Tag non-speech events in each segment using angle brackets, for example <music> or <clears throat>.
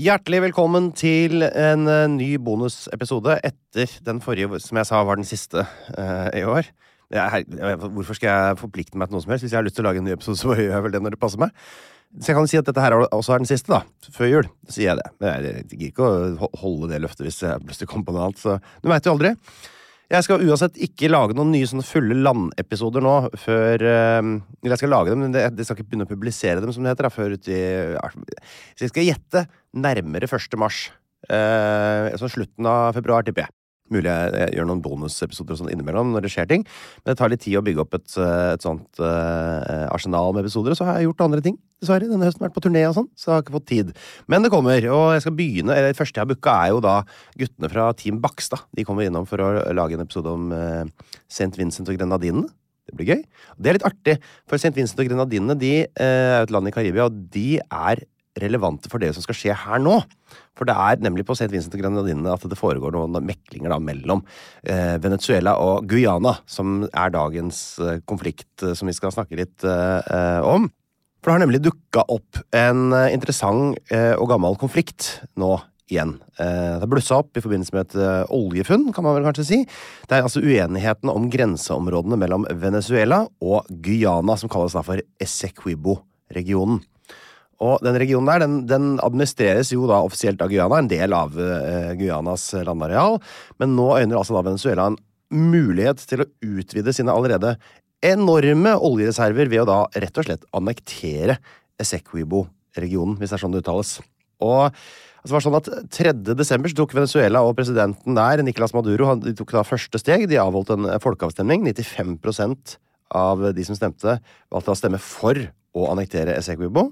Hjertelig velkommen til en eh, ny bonusepisode etter den forrige, som jeg sa var den siste uh, i år. Jeg, hvorfor skal jeg forplikte meg til noe som helst? Hvis jeg har lyst til å lage en ny episode, så gjør jeg vel det når det passer meg. Så jeg kan si at dette her også er den siste, da. Før jul. Sier jeg det. Men jeg, gidder ikke å holde det løftet hvis jeg plutselig kommer på noe annet, så du veit jo aldri. Jeg skal uansett ikke lage noen nye sånne fulle landepisoder nå før Eller jeg skal lage dem, men jeg skal ikke begynne å publisere dem, som det heter, da, før uti Så jeg skal gjette nærmere 1. mars. Eh, så slutten av februar, tipper jeg. Mulig jeg, jeg gjør noen bonusepisoder og sånn innimellom når det skjer ting. Men det tar litt tid å bygge opp et, eh, et sånt uh, arsenal med episoder. Og så har jeg gjort andre ting, dessverre. Denne høsten vært på turné og sånn, så jeg har ikke fått tid. Men det kommer, og jeg skal begynne Det første jeg har booka, er jo da guttene fra Team Bakstad. De kommer innom for å lage en episode om uh, St. Vincent og Grenadinene. Det blir gøy. Og det er litt artig, for St. Vincent og Grenadinene de uh, er et land i Karibia, og de er relevante for det som skal skje her nå. For det er nemlig på St. Vincent og Grenadinene at det foregår noen meklinger da mellom eh, Venezuela og Guyana, som er dagens eh, konflikt eh, som vi skal snakke litt eh, eh, om. For det har nemlig dukka opp en eh, interessant og gammel konflikt nå igjen. Det har blussa opp i forbindelse med et oljefunn, kan man vel kanskje si. Det er altså uenigheten om grenseområdene mellom Venezuela og Guyana, som kalles da for Essequibo-regionen. Og den regionen der, den, den administreres jo da offisielt av Guyana, en del av uh, Guyanas landareal, men nå øyner altså da Venezuela en mulighet til å utvide sine allerede enorme oljereserver ved å da rett og slett annektere Essequibo-regionen, hvis det er sånn det uttales. Og altså, var sånn at 3. desember tok Venezuela og presidenten der, Nicolas Maduro, han, de tok da første steg. De avholdt en folkeavstemning. 95% av de som stemte, valgte å stemme for å annektere Essequibo.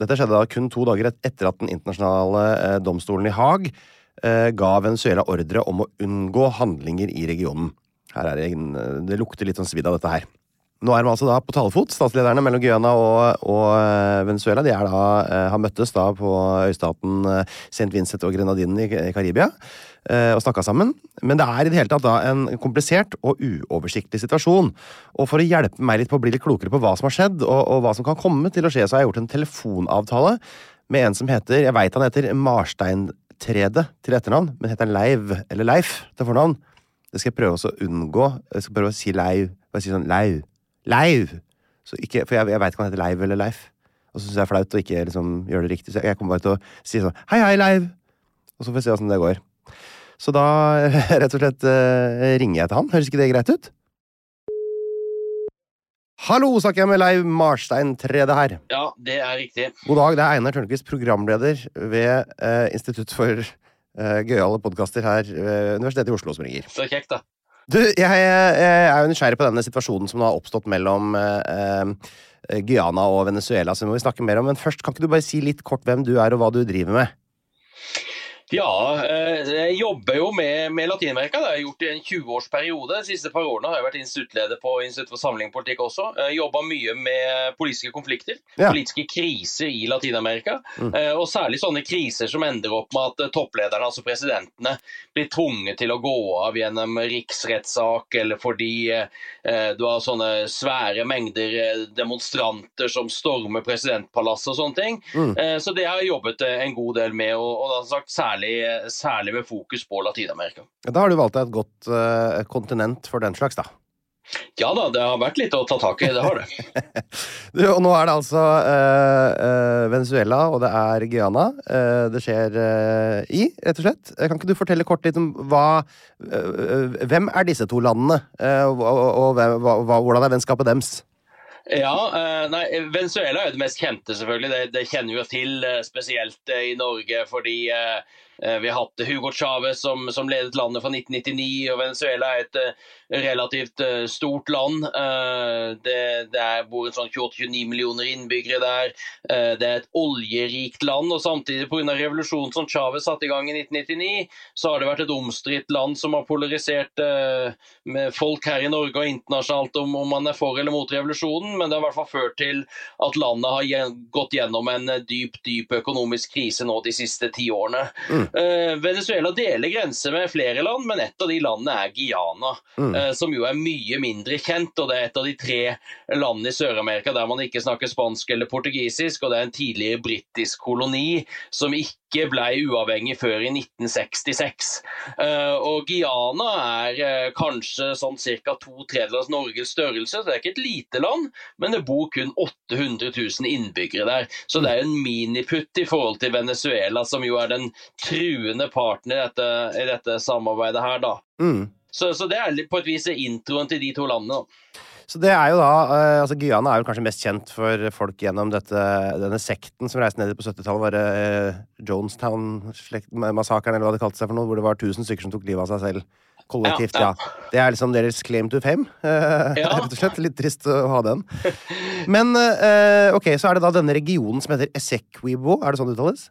Dette skjedde da kun to dager etter at den internasjonale eh, domstolen i Haag eh, ga Venezuela ordre om å unngå handlinger i regionen. Her er det, det lukter litt sånn svidd av dette her. Nå er de altså da på talefot, statslederne mellom Guyana og, og eh, Venezuela. De er da, eh, har møttes da på øystaten eh, St. Vincent og Grenadinen i Karibia eh, og snakka sammen. Men det er i det hele tatt da en komplisert og uoversiktlig situasjon. Og for å hjelpe meg litt på å bli litt klokere på hva som har skjedd, og, og hva som kan komme til å skje, så har jeg gjort en telefonavtale med en som heter Jeg veit han heter Marsteintrede til etternavn, men heter han Leiv eller Leif til fornavn? Det skal jeg prøve å unngå. Jeg skal prøve å si Leiv. Bare si sånn Leiv. Leiv! Så ikke, for jeg, jeg veit ikke om han heter Leiv eller Leif. Og så syns jeg det er flaut å ikke liksom, gjøre det riktig. Så jeg kommer bare til å si sånn Hei, hei, Leiv! Og så får vi se åssen det går. Så da <laughs> rett og slett eh, ringer jeg til han. Høres ikke det greit ut? Hallo, snakker jeg med Leiv Marstein Trede her. Ja, det er riktig. God dag, det er Einar Tørnquist, programleder ved eh, Institutt for eh, gøyale podkaster her ved Universitetet i Oslo, som ringer. Så kjekt, da. Du, jeg, jeg er jo nysgjerrig på denne situasjonen som har oppstått mellom eh, eh, Guyana og Venezuela, så må vi snakke mer om. Men først, kan ikke du bare si litt kort hvem du er, og hva du driver med? Ja, eh, jeg jobber jo med, med Latin-Amerika. Det har jeg gjort i en 20-årsperiode. De siste par årene har jeg vært instituttleder på Institutt for sammenligningspolitikk også. Jobba mye med politiske konflikter, Ja. politiske kriser i Latin-Amerika. Mm. Eh, Og særlig sånne kriser som ender opp med at eh, topplederne, altså presidentene, blir tvunget til å gå av gjennom riksrettssak, eller fordi eh, du har sånne svære mengder demonstranter som stormer presidentpalasset og sånne ting. Mm. Eh, Så det har jeg jobbet en god del med, og, og da sagt, særlig, særlig med fokus på Latin-Amerika. Da har du valgt deg et godt uh, kontinent for den slags, da. Ja da, det har vært litt å ta tak i, det har det. <laughs> Du, og nå er det altså uh, Venezuela, og det er Guyana uh, det skjer uh, i, rett og slett. Kan ikke du fortelle kort litt om hva Hvem er disse to landene, og, og, og hva, hvordan er vennskapet deres? Ja, nei, Venezuela er jo det mest kjente, selvfølgelig. Det, det kjenner vi jo til, spesielt i Norge, fordi vi har hatt Hugo Chávez som, som ledet landet fra 1999, og Venezuela er et eh, relativt eh, stort land. Eh, det, det er, bor sånn 28-29 millioner innbyggere der. Eh, det er et oljerikt land, og samtidig pga. revolusjonen som Chávez satte i gang i 1999, så har det vært et omstridt land som har polarisert eh, folk her i Norge og internasjonalt om, om man er for eller mot revolusjonen, men det har i hvert fall ført til at landet har gått gjennom en eh, dyp, dyp økonomisk krise nå de siste ti årene. Eh, Venezuela deler grense med flere land, men et av de landene er Guyana, Mm. eh, som jo er mye mindre kjent. og Det er et av de tre landene i Sør-Amerika der man ikke snakker spansk eller portugisisk, og det er en tidligere britisk koloni som ikke ble uavhengig før i 1966. Eh, og Guyana er eh, kanskje sånn ca. to av Norges størrelse, så det er ikke et lite land, men det bor kun 800 000 innbyggere der. Så det er en miniputt i forhold til Venezuela, som jo er den truende parten i dette, i dette samarbeidet her, da. Mm. Så, så det er på et vis introen til de to landene. da. Så det er jo da eh, altså Guyana er jo kanskje mest kjent for folk gjennom dette, denne sekten som reiste ned på 70-tallet. Var det eh, Jonestown-massakren, eller hva det kalte seg for noe, hvor det var 1000 stykker som tok livet av seg selv. Kollektivt, ja. Ja. Det er liksom deres claim to fame. eh, <laughs> Ja. Rett og slett. Litt trist å ha den. Men eh, ok, så er det da denne regionen som heter Esekwibo, Er det sånn det uttales?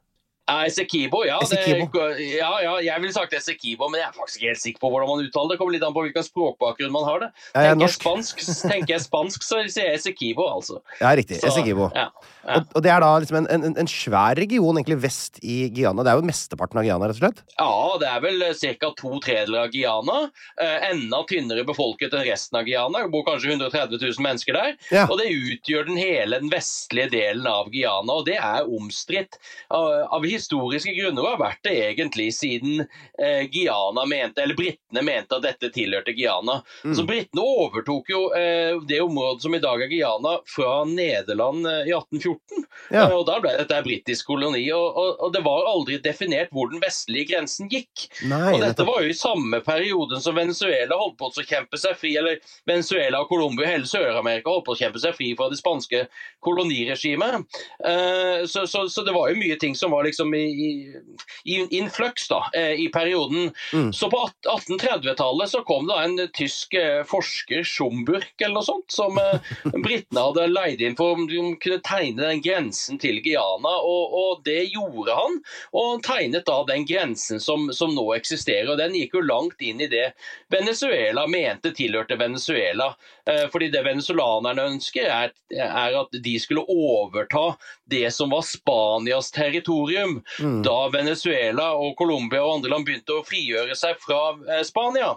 Ja, Esekibo, ja, det, Essequibo. ja, ja. Jeg ville sagt Esekibo, men jeg er faktisk ikke helt sikker på hvordan man uttaler det. Det kommer litt an på hvilken språkbakgrunn man har det. Er tenker, jeg spansk, tenker jeg spansk, så sier jeg Esekibo, altså. Ja, riktig. Så, Esekibo. Ja. Og, og det er da liksom en, en, en svær region egentlig vest i Guyana. Det er jo mesteparten av Guyana, rett og slett. Ja, det er vel ca. to tredjedeler av Guyana. Eh, enda tynnere befolket enn resten av Guyana. Det bor kanskje 130 000 mennesker der. Og det utgjør den hele den vestlige delen av Guyana, og det er omstridt. Av, av historiske grunner har vært det egentlig siden eh, Guyana mente, eller britene mente at dette tilhørte Guyana. Mm. Så britene overtok jo eh, det området som i dag er Guyana, fra Nederland eh, i 1814. Ja. Eh, og da ble dette en britisk koloni, og, og, og det var aldri definert hvor den vestlige grensen gikk. Nei, Og dette var jo i samme perioden som Venezuela holdt på å kjempe seg fri, eller Venezuela og Colombia og hele Sør-Amerika holdt på å kjempe seg fri fra det spanske koloniregimet. Eh, Så, så, så det var jo mye ting som var liksom i, i, i influx da, eh, i perioden. Mm. Så på 1830-tallet så kom da en tysk eh, forsker, Schumburg eller noe sånt, som eh, <laughs> britene hadde leid inn for om de kunne tegne den grensen til Guyana, og, og det gjorde han. Og han tegnet da den grensen som, som nå eksisterer, og den gikk jo langt inn i det Venezuela mente tilhørte Venezuela. Eh, Fordi det venezuelanerne ønsker, er, er at de skulle overta det som var Spanias territorium Mm. da Venezuela og Colombia og andre land begynte å frigjøre seg fra eh, Spania.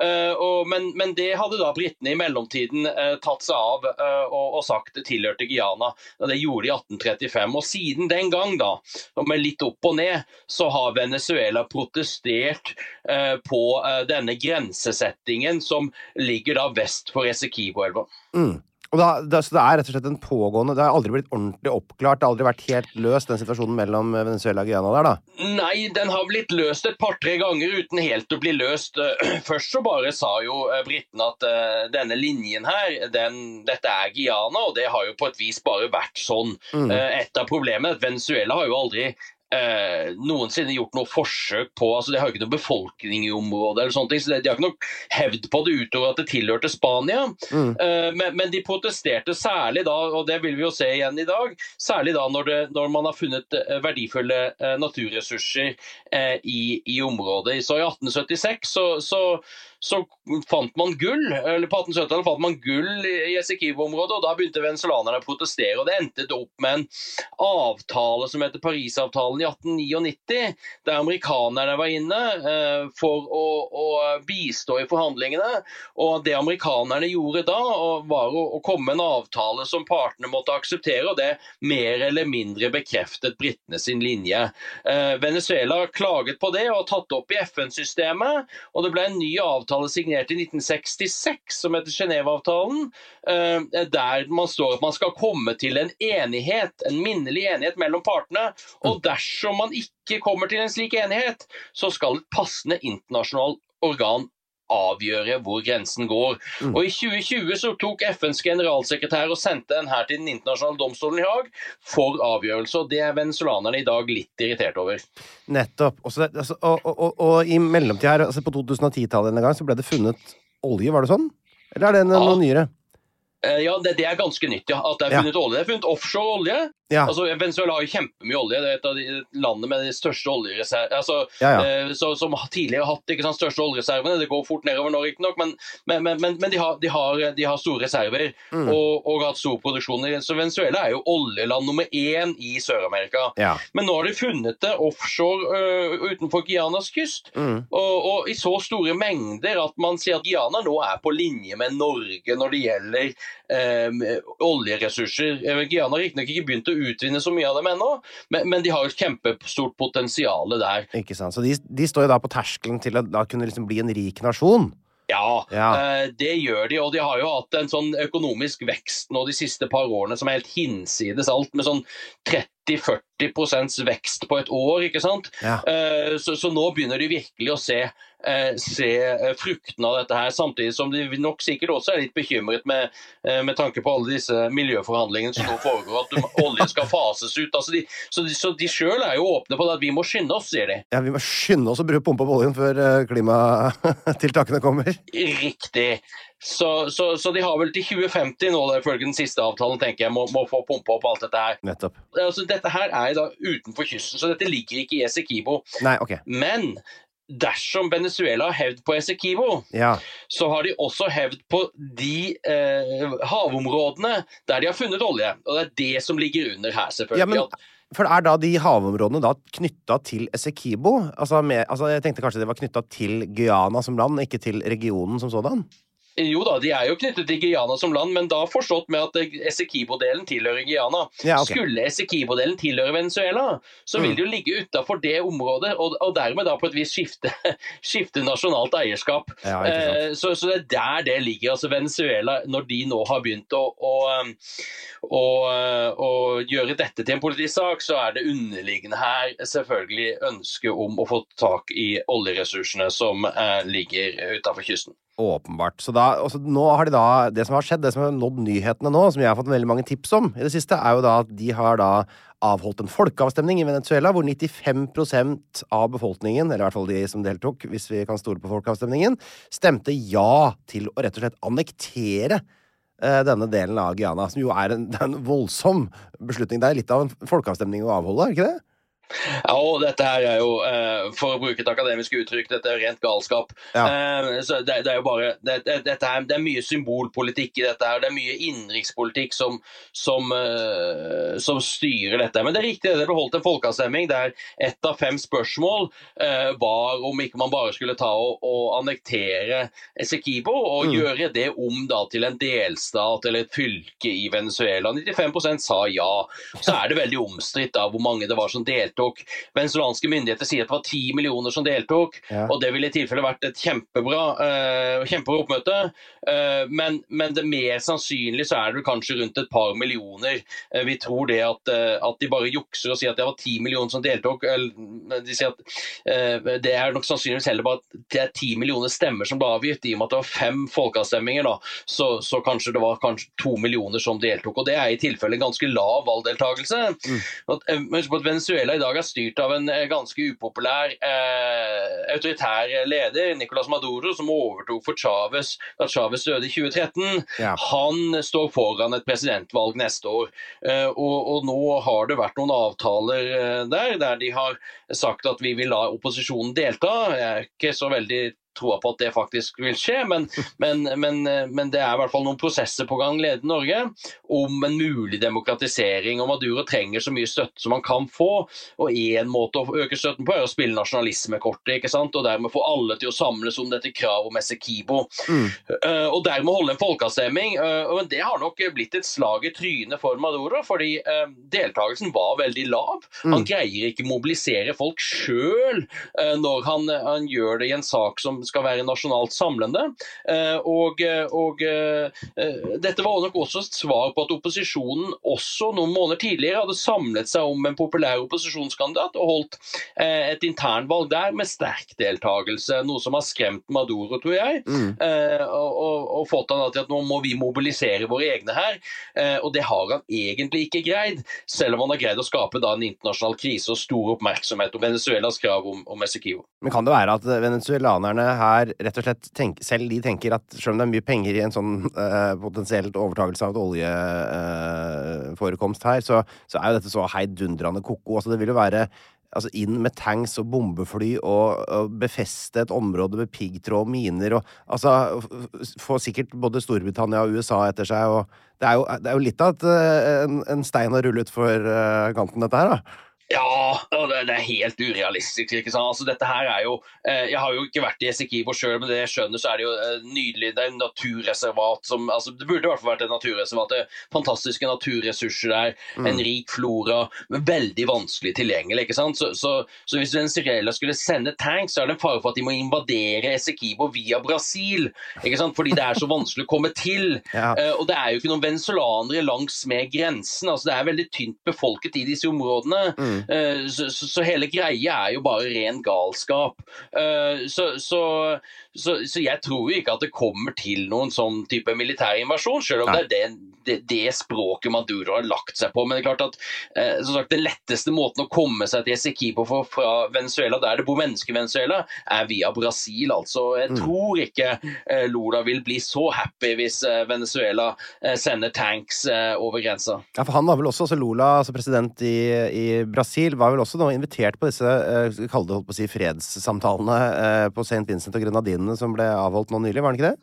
Eh, men, men det hadde da britene i mellomtiden tatt seg av og, og sagt det tilhørte Guyana. Det gjorde de i 1835. Og siden den gang, da, med litt opp og ned, så har Venezuela protestert på denne grensesettingen som ligger da vest for Essequibo-elva. Mm. Og da, det, så det er rett og slett en pågående Det har aldri blitt ordentlig oppklart. Det har aldri vært helt løst, den situasjonen mellom Venezuela og Guyana der, da. Nei, den har blitt løst et par-tre ganger uten helt å bli løst. Eh, <clears throat> Først så bare sa jo eh, britene at uh, denne linjen her, den, dette er Guyana, og det har jo på et vis bare vært sånn. Mm. Uh, Et av problemene er at Venezuela har jo aldri eh, noensinne gjort noe forsøk på altså De har jo ikke noe befolkning i området, eller sånne ting, så de har ikke noe hevd på det utover at det tilhørte Spania. Mm. Eh, men, men de protesterte særlig da, og det vil vi jo se igjen i dag, særlig da når, det, når man har funnet eh, verdifulle eh, naturressurser eh, i, i området. Så i 1876 så, så så fant man gull eller på 1870-tallet fant man gull i Esequibo-området, og da begynte venezuelanerne å protestere. og Det endte opp med en avtale som heter Parisavtalen i 1899, der amerikanerne var inne eh, for å, å, bistå i forhandlingene. og Det amerikanerne gjorde da, var å, å komme med en avtale som partene måtte akseptere, og det mer eller mindre bekreftet britene sin linje. Eh, Venezuela klaget på det og tatt opp i FN-systemet, og det ble en ny avtale avtale signert i 1966 som heter Genéve-avtalen, eh, der man står at man skal komme til en enighet, en minnelig enighet mellom partene. Og mm. dersom man ikke kommer til en slik enighet, så skal et passende internasjonalt organ avgjøre hvor grensen går. Mm. Og I 2020 så tok FNs generalsekretær og sendte den her til Den internasjonale domstolen i Haag for avgjørelse. og Det er venezuelanerne i dag litt irritert over. Nettopp. Også, altså, og, og, og, og, i mellomtida her, altså på 2010-tallet en gang, så ble det funnet olje, var det sånn? Eller er det noe ja. nyere? Eh, ja, det, det, er ganske nytt, ja. At det er funnet ja. olje. Det er funnet offshore olje. Ja. Altså, Venezuela har jo kjempemye olje. Det er et av de landene med de største oljereservene altså, ja, eh, Som tidligere har hatt ikke sant, største oljereservene. Det går fort nedover nå, riktignok, men, men, men, men de, har, de, har, de, har, store reserver mm. og, og, hatt stor produksjon. Så Venezuela er jo oljeland nummer én i Sør-Amerika. Men nå har de funnet det offshore uh, utenfor Guianas kyst, mm. og, og, i så store mengder at man sier at Guiana nå er på linje med Norge når det gjelder um, oljeressurser. Guiana har riktignok ikke begynt å utvinne så mye av dem ennå, men, men, de har et kjempestort potensial der. Ikke sant. Så de, de står jo da på terskelen til å da kunne liksom bli en rik nasjon? Ja, ja, eh, det gjør de. Og de har jo hatt en sånn økonomisk vekst nå de siste par årene som er helt hinsides alt, med sånn 30-40 vekst på et år. ikke sant? Ja. Eh, så, så, nå begynner de virkelig å se Eh, se eh, fruktene av dette her, samtidig som de nok sikkert også er litt bekymret med, med tanke på alle disse miljøforhandlingene som nå foregår, at olje skal fases ut. Altså de, så de, så de sjøl er jo åpne på det at vi må skynde oss, sier de. Ja, vi må skynde oss å bruke pumpe på oljen før klimatiltakene kommer. Riktig. Så, så, så, de har vel til 2050 nå, ifølge den siste avtalen, tenker jeg, må, må få pumpa opp alt dette her. Nettopp. Altså, dette her er da utenfor kysten, så dette ligger ikke i Esequibo. Nei, ok. Men dersom Venezuela har hevd på Esequibo, ja. så har de også hevd på de eh, havområdene der de har funnet olje. Og det er det som ligger under her, selvfølgelig. Ja, men... For er da de havområdene da knytta til Esequibo? Altså, altså, jeg tenkte kanskje det var knytta til Guyana som land, ikke til regionen som sådan? Jo da, de er jo knyttet til Guyana som land, men da forstått med at Essequibo-delen tilhører Guyana. Ja, okay. Skulle Essequibo-delen tilhøre Venezuela, så vil mm. det jo ligge utafor det området, og, og, dermed da på et vis skifte, <laughs> skifte nasjonalt eierskap. Ja, eh, så, så, det er der det ligger. altså Venezuela, når de nå har begynt å, å, å, å gjøre dette til en politisk så er det underliggende her selvfølgelig ønsket om å få tak i oljeressursene som eh, ligger utafor kysten. Åpenbart. Så da, nå har de da, Det som har skjedd, det som har nådd nyhetene nå, som jeg har fått veldig mange tips om i det siste, er jo da at de har da avholdt en folkeavstemning i Venezuela hvor 95% av befolkningen, eller i hvert fall de som deltok, hvis vi kan stole på folkeavstemningen, stemte ja til å rett og slett annektere eh, denne delen av Guyana, som jo er en, er en voldsom beslutning. Det er litt av en folkeavstemning å avholde, er ikke det? Ja, og dette her er jo, eh, for å bruke et akademisk uttrykk, dette er rent galskap. Ja. Eh, så det, det, er jo bare det, det, her, det, er mye symbolpolitikk i dette her. Det er mye innenrikspolitikk som, som, uh, som, styrer dette. Men det er riktig, det ble holdt en folkeavstemning der ett av fem spørsmål var om ikke man bare skulle ta og, og annektere Esequibo og mm. gjøre det om da til en delstat eller et fylke i Venezuela. 95% sa ja. Så er det veldig omstridt hvor mange det var som delte deltok. Venezuelanske myndigheter sier at det var ti millioner som deltok, ja. og det ville i tilfelle vært et kjempebra, uh, kjempebra oppmøte. Uh, men, men, det mer sannsynlig så er det kanskje rundt et par millioner. Uh, vi tror det at, at, de bare jukser og sier at det var ti millioner som deltok. Eller, de sier at Det er nok sannsynligvis heller bare at det er ti millioner stemmer som ble avgitt, i og med at det var fem folkeavstemninger. da, så, så, kanskje det var kanskje to millioner som deltok. og Det er i tilfelle en ganske lav valgdeltakelse. Mm. At, at Venezuela i dag dag er styrt av en eh, ganske upopulær eh, autoritær leder, Nicolas Maduro, som overtok for Chávez da Chávez døde i 2013. Ja. Han står foran et presidentvalg neste år. Eh, og, og nå har det vært noen avtaler eh, der, der de har sagt at vi vil la opposisjonen delta. Jeg er ikke så veldig troa på at det faktisk vil skje, men, men, men, men, det er i hvert fall noen prosesser på gang ledet Norge om en mulig demokratisering. og Maduro trenger så mye støtte som han kan få. og Én måte å øke støtten på er å spille nasjonalismekortet ikke sant? og dermed få alle til å samles om dette kravet om Essekibo. Mm. Uh, og dermed holde en folkeavstemning. Uh, men Det har nok blitt et slag i trynet for Maduro, fordi uh, deltakelsen var veldig lav. Mm. Han greier ikke mobilisere folk sjøl når han, han gjør det i en sak som skal være nasjonalt samlende. Eh, og, og eh, dette var nok også et svar på at opposisjonen også noen måneder tidligere hadde samlet seg om en populær opposisjonskandidat og holdt eh, et internvalg der med sterk deltakelse. Noe som har skremt Maduro, tror jeg, mm. og, og, og, fått han til at nå må vi mobilisere våre egne her. Og det har han egentlig ikke greid, selv om han har greid å skape da en internasjonal krise og stor oppmerksomhet om Venezuelas krav om, om. Men kan det være at venezuelanerne her rett og slett tenk, selv de tenker at selv om det er mye penger i en sånn uh, potensielt overtakelse av et oljeforekomst uh, her, så, så, er jo dette så heidundrende ko-ko. Altså, det vil jo være altså inn med tanks og bombefly og, og befeste et område med piggtråd og miner og altså Få sikkert både Storbritannia og USA etter seg, og det er jo, det er jo litt av et, eh, en, en stein å rulle utfor uh, kanten, dette her, da. Ja, det er helt urealistisk. ikke sant? Altså, dette her er jo, eh, Jeg har jo ikke vært i Esekibo sjøl, men det jeg skjønner, så er det jo eh, nydelig. Det er en naturreservat som altså, Det burde i hvert fall vært et naturreservat. Det er fantastiske naturressurser der. Mm. En rik flora, men veldig vanskelig tilgjengelig. ikke sant? Så, så, så hvis Venezuela skulle sende tanks, så er det en fare for at de må invadere Esekibo via Brasil. ikke sant? Fordi det er så vanskelig å komme til. <laughs> Ja. Uh, og det er jo ikke noen venezuelanere langs med grensen. altså Det er veldig tynt befolket i disse områdene. Mm. Eh, så, så, så, hele greia er jo bare ren galskap. Så, så, så, jeg tror ikke at det kommer til noen sånn type militær invasjon, selv om Nei. det er det, det, det, språket Maduro har lagt seg på. Men det er klart at eh, som sagt, den letteste måten å komme seg til Esequibo fra Venezuela, der det bor mennesker i Venezuela, er via Brasil. altså. Jeg mm. tror ikke Lula vil bli så happy hvis Venezuela sender tanks over grensa. Ja, for Han var vel også, altså Lula, altså president i, i Brasil var vel også nå invitert på disse eh, kalde, holdt på å si, fredssamtalene uh, på St. Vincent og Grenadinene som ble avholdt nå nylig, var han ikke det?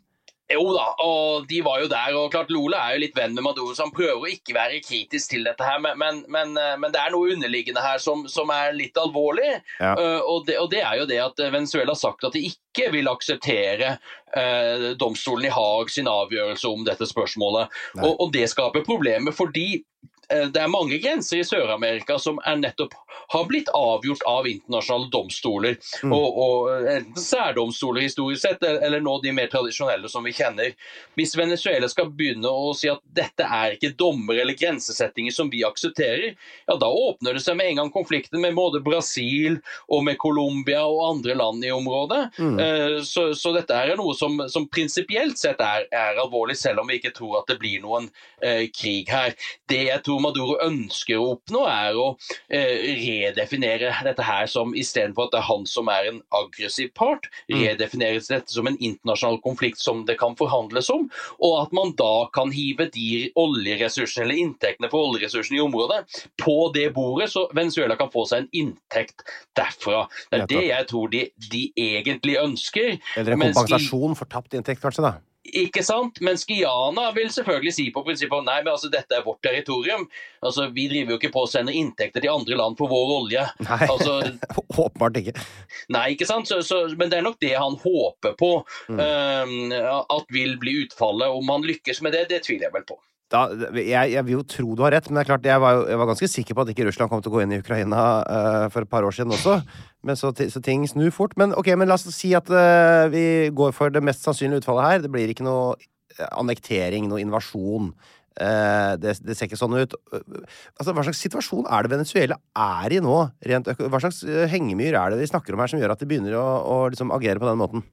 Jo da, og de var jo der. og klart Lola er jo litt venn med Maduro, så han prøver å ikke være kritisk til dette her. Men, men, men det er noe underliggende her som, som er litt alvorlig. Ja. Uh, og, det, og, det, er jo det at Venezuela har sagt at de ikke vil akseptere uh, domstolen i Haag sin avgjørelse om dette spørsmålet. Og, og, det skaper problemer fordi Eh, det er mange grenser i Sør-Amerika som er nettopp har blitt avgjort av internasjonale domstoler. Mm. Og, og, eh, Enten særdomstoler historisk sett, eller nå de mer tradisjonelle som vi kjenner. Hvis Venezuela skal begynne å si at dette er ikke dommer eller grensesettinger som vi aksepterer, ja da åpner det seg med en gang konflikten med både Brasil og med Colombia og andre land i området. Mm. Eh, så, så, dette er noe som, som prinsipielt sett er, er, alvorlig, selv om vi ikke tror at det blir noen eh, krig her. Det jeg tror Maduro ønsker å oppnå, er å eh, redefinere dette her som istedenfor at det er han som er en aggressiv part, mm. redefineres dette som en internasjonal konflikt som det kan forhandles om, og at man da kan hive de oljeressursene eller inntektene for oljeressursene i området på det bordet, så Venezuela kan få seg en inntekt derfra. Det er det jeg tror de, de egentlig ønsker. Eller en kompensasjon for tapt inntekt, kanskje? da? Ikke sant? Mens Guyana vil selvfølgelig si på prinsippet nei, men altså dette er vårt territorium. Altså Vi driver jo ikke på å sende inntekter til andre land for vår olje. Nei, altså, <laughs> åpenbart ikke. Nei, ikke sant? Så, så, men det er nok det han håper på mm. um, at vil bli utfallet. Om han lykkes med det, det tviler jeg vel på. Da, jeg, jeg, vil jo tro du har rett, men det er klart, jeg var, jeg var ganske sikker på at ikke Russland kom til å gå inn i Ukraina uh, for et par år siden også. Men så, så, ting snur fort. Men ok, men la oss si at uh, vi går for det mest sannsynlige utfallet her. Det blir ikke noe eh, annektering, noe invasjon. Uh, det, det, ser ikke sånn ut. Altså, Hva slags situasjon er det Venezuela er i nå? Hva slags hengemyr er det vi snakker om her som gjør at de begynner å, å liksom agere på den måten?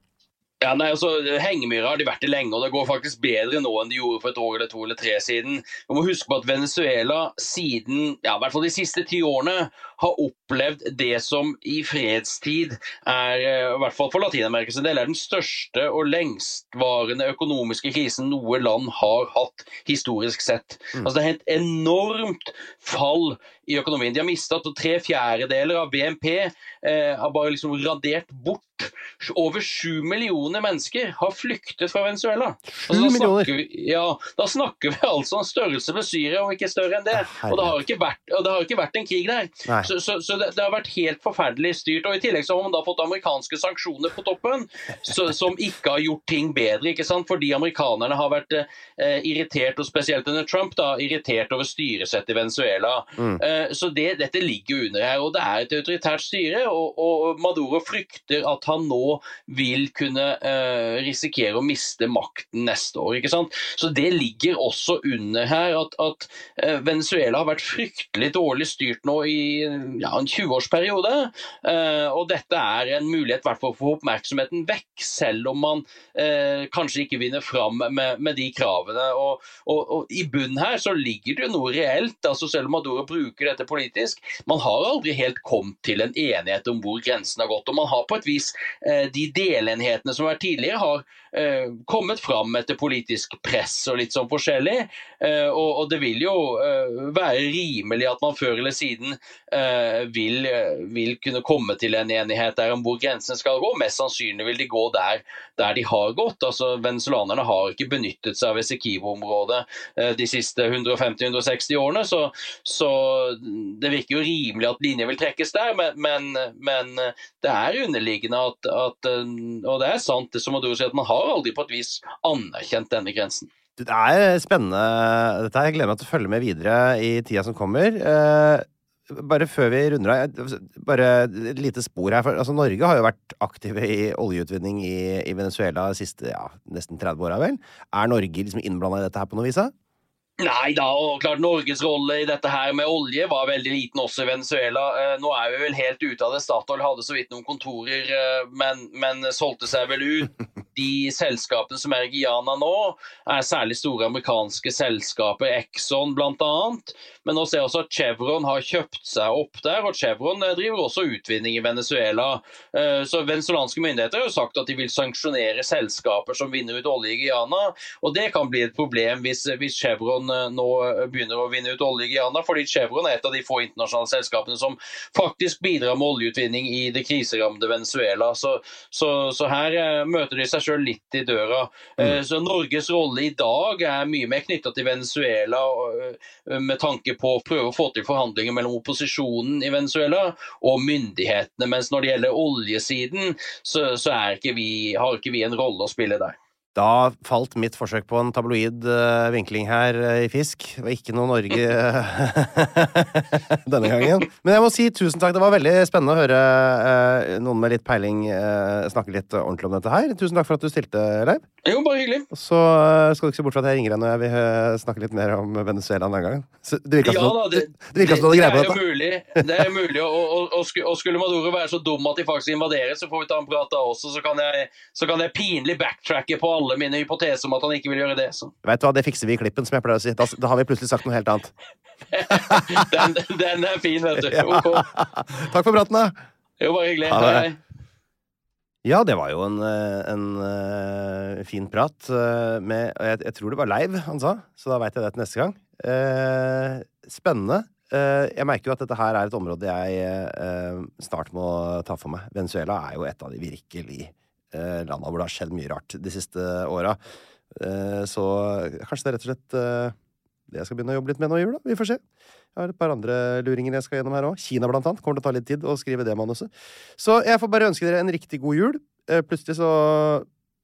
Ja, nei, altså, Hengemyra har de vært i lenge, og det går faktisk bedre nå enn de gjorde for et år eller to eller tre siden. Vi må huske på at Venezuela siden, ja, i hvert fall de siste ti årene har opplevd det som i fredstid er, eh, i hvert fall for Latin-Amerikas del, er den største og lengstvarende økonomiske krisen noe land har hatt historisk sett. Altså, det er et enormt fall i økonomien. De har mista tre fjerdedeler av BNP, eh, har bare liksom radert bort. Over sju millioner mennesker har flyktet fra Venezuela. Altså, da snakker vi, ja, da snakker vi altså om størrelse med Syria, og ikke større enn det. Og det har ikke vært, det har ikke vært en krig der. Så, så, så det, det har vært helt forferdelig styrt. Og I tillegg så har man da fått amerikanske sanksjoner på toppen, så, som ikke har gjort ting bedre. ikke sant? Fordi amerikanerne har vært eh, irritert, og spesielt under Trump, da, irritert over styresettet i Venezuela. Eh, så det, dette ligger under her. og Det er et autoritært styre, og, og Maduro frykter at han nå vil kunne uh, risikere å miste makten neste år. ikke sant? Så det ligger også under her at, at eh, Venezuela har vært fryktelig dårlig styrt nå i ja, en 20-årsperiode. Uh, og dette er en mulighet hvert for å få oppmerksomheten vekk, selv om man uh, kanskje ikke vinner fram med, med de kravene. Og, og, og I bunnen her så ligger det jo noe reelt, altså selv om Maduro bruker dette politisk. Man har aldri helt kommet til en enighet om hvor grensen har gått. og man har på et vis eh, De delenhetene som har vært tidligere, har eh, kommet fram etter politisk press og litt sånn forskjellig. Eh, og, det vil jo være rimelig at man før eller siden vil, vil kunne komme til en enighet der om hvor grensene skal gå. Mest sannsynlig vil de gå der, der de har gått. Altså, Venezuelanerne har ikke benyttet seg av Essequibo-området eh, de siste 150-160 årene, så, så det virker jo rimelig at linje vil trekkes der. Men, men, men det er underliggende at, at eh, Og det er sant det som Maduro at man har aldri på et vis anerkjent denne grensen. Det er spennende. Dette. Jeg gleder meg til å følge med videre i tida som kommer. Eh, bare før vi runder av, bare et lite spor her. For, altså, Norge har jo vært aktive i oljeutvinning i, i Venezuela de siste ja, nesten 30 åra, vel? Er Norge liksom innblanda i dette her på noe vis? da? Nei da, og klart Norges rolle i dette her med olje var veldig liten også i Venezuela. Eh, nå er vi vel helt ute av det. Statoil hadde så vidt noen kontorer, eh, men, men solgte seg vel ut. <laughs> De selskapene som er i Guyana nå, er særlig store amerikanske selskaper, Exxon bl.a. Men nå ser jeg også at Chevron har kjøpt seg opp der, og Chevron eh, driver også utvinning i Venezuela. Eh, Så venezuelanske myndigheter har jo sagt at de vil sanksjonere selskaper som vinner ut olje i Guyana, og det kan bli et problem hvis, hvis Chevron eh, nå begynner å vinne ut olje i Guyana, fordi Chevron er et av de få internasjonale selskapene som faktisk bidrar med oljeutvinning i det kriserammede Venezuela. Så, så, så her møter de seg sjøl litt i døra. Mm. Så Norges rolle i dag er mye mer knytta til Venezuela eh, med tanke på å prøve å få til forhandlinger mellom opposisjonen i Venezuela og myndighetene. Mens når det gjelder oljesiden, så, så er ikke vi, har ikke vi en rolle å spille der. Da falt mitt forsøk på en tabloid uh, vinkling her uh, i fisk. Det var ikke noe Norge <laughs> denne gangen. Men jeg må si tusen takk. Det var veldig spennende å høre uh, noen med litt peiling snakke litt ordentlig om dette her. Tusen takk for at du stilte, Leiv. Jo, bare hyggelig. Så skal du ikke se bort fra at jeg ringer deg når jeg vil snakke litt mer om Venezuela en annen gang. Så det virka Ja som du hadde greie på dette. mulig. Det er mulig, og, og, og, og skulle Maduro være så dum at de faktisk invaderer, så får vi ta en prat da også. Så kan jeg, så kan jeg pinlig backtracke på alle mine hypoteser om at han ikke vil gjøre det. Så. Vet du hva, Det fikser vi i klippen, som jeg pleier å si. Da, da har vi plutselig sagt noe helt annet. <laughs> Den, den er fin, vet du. <laughs> Ja. Ok. Takk for praten, da. Jo, bare hyggelig. Ha det. Hei. Ja, det var jo en, eh, en eh, fin prat eh, med og jeg, jeg tror det var Leiv han sa, så da veit jeg det til neste gang. Eh, spennende. Eh, jeg merker jo at dette her er et område jeg eh, snart må ta for meg. Venezuela er jo et av de virkelig landa hvor det har skjedd mye rart de siste åra. Eh, så kanskje det er rett og slett eh, det jeg skal begynne å jobbe litt med nå i jul, da. Vi får se. Jeg har et par andre luringer jeg skal gjennom her òg. Kina, blant annet. Kommer til å ta litt tid å skrive det manuset. Så jeg får bare ønske dere en riktig god jul. Eh, plutselig så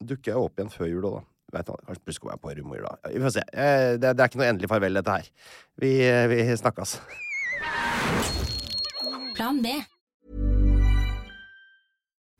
dukker jeg opp igjen før jul òg, da. Vet du, kanskje plutselig kommer jeg på rumor da. Vi får se. Eh, det, er ikke noe endelig farvel, dette her. Vi, eh, vi snakkes. Plan B.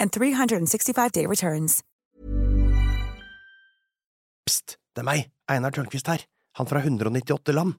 and 365-day returns. Pst, det er meg, Einar Tørnquist her, han fra 198 land.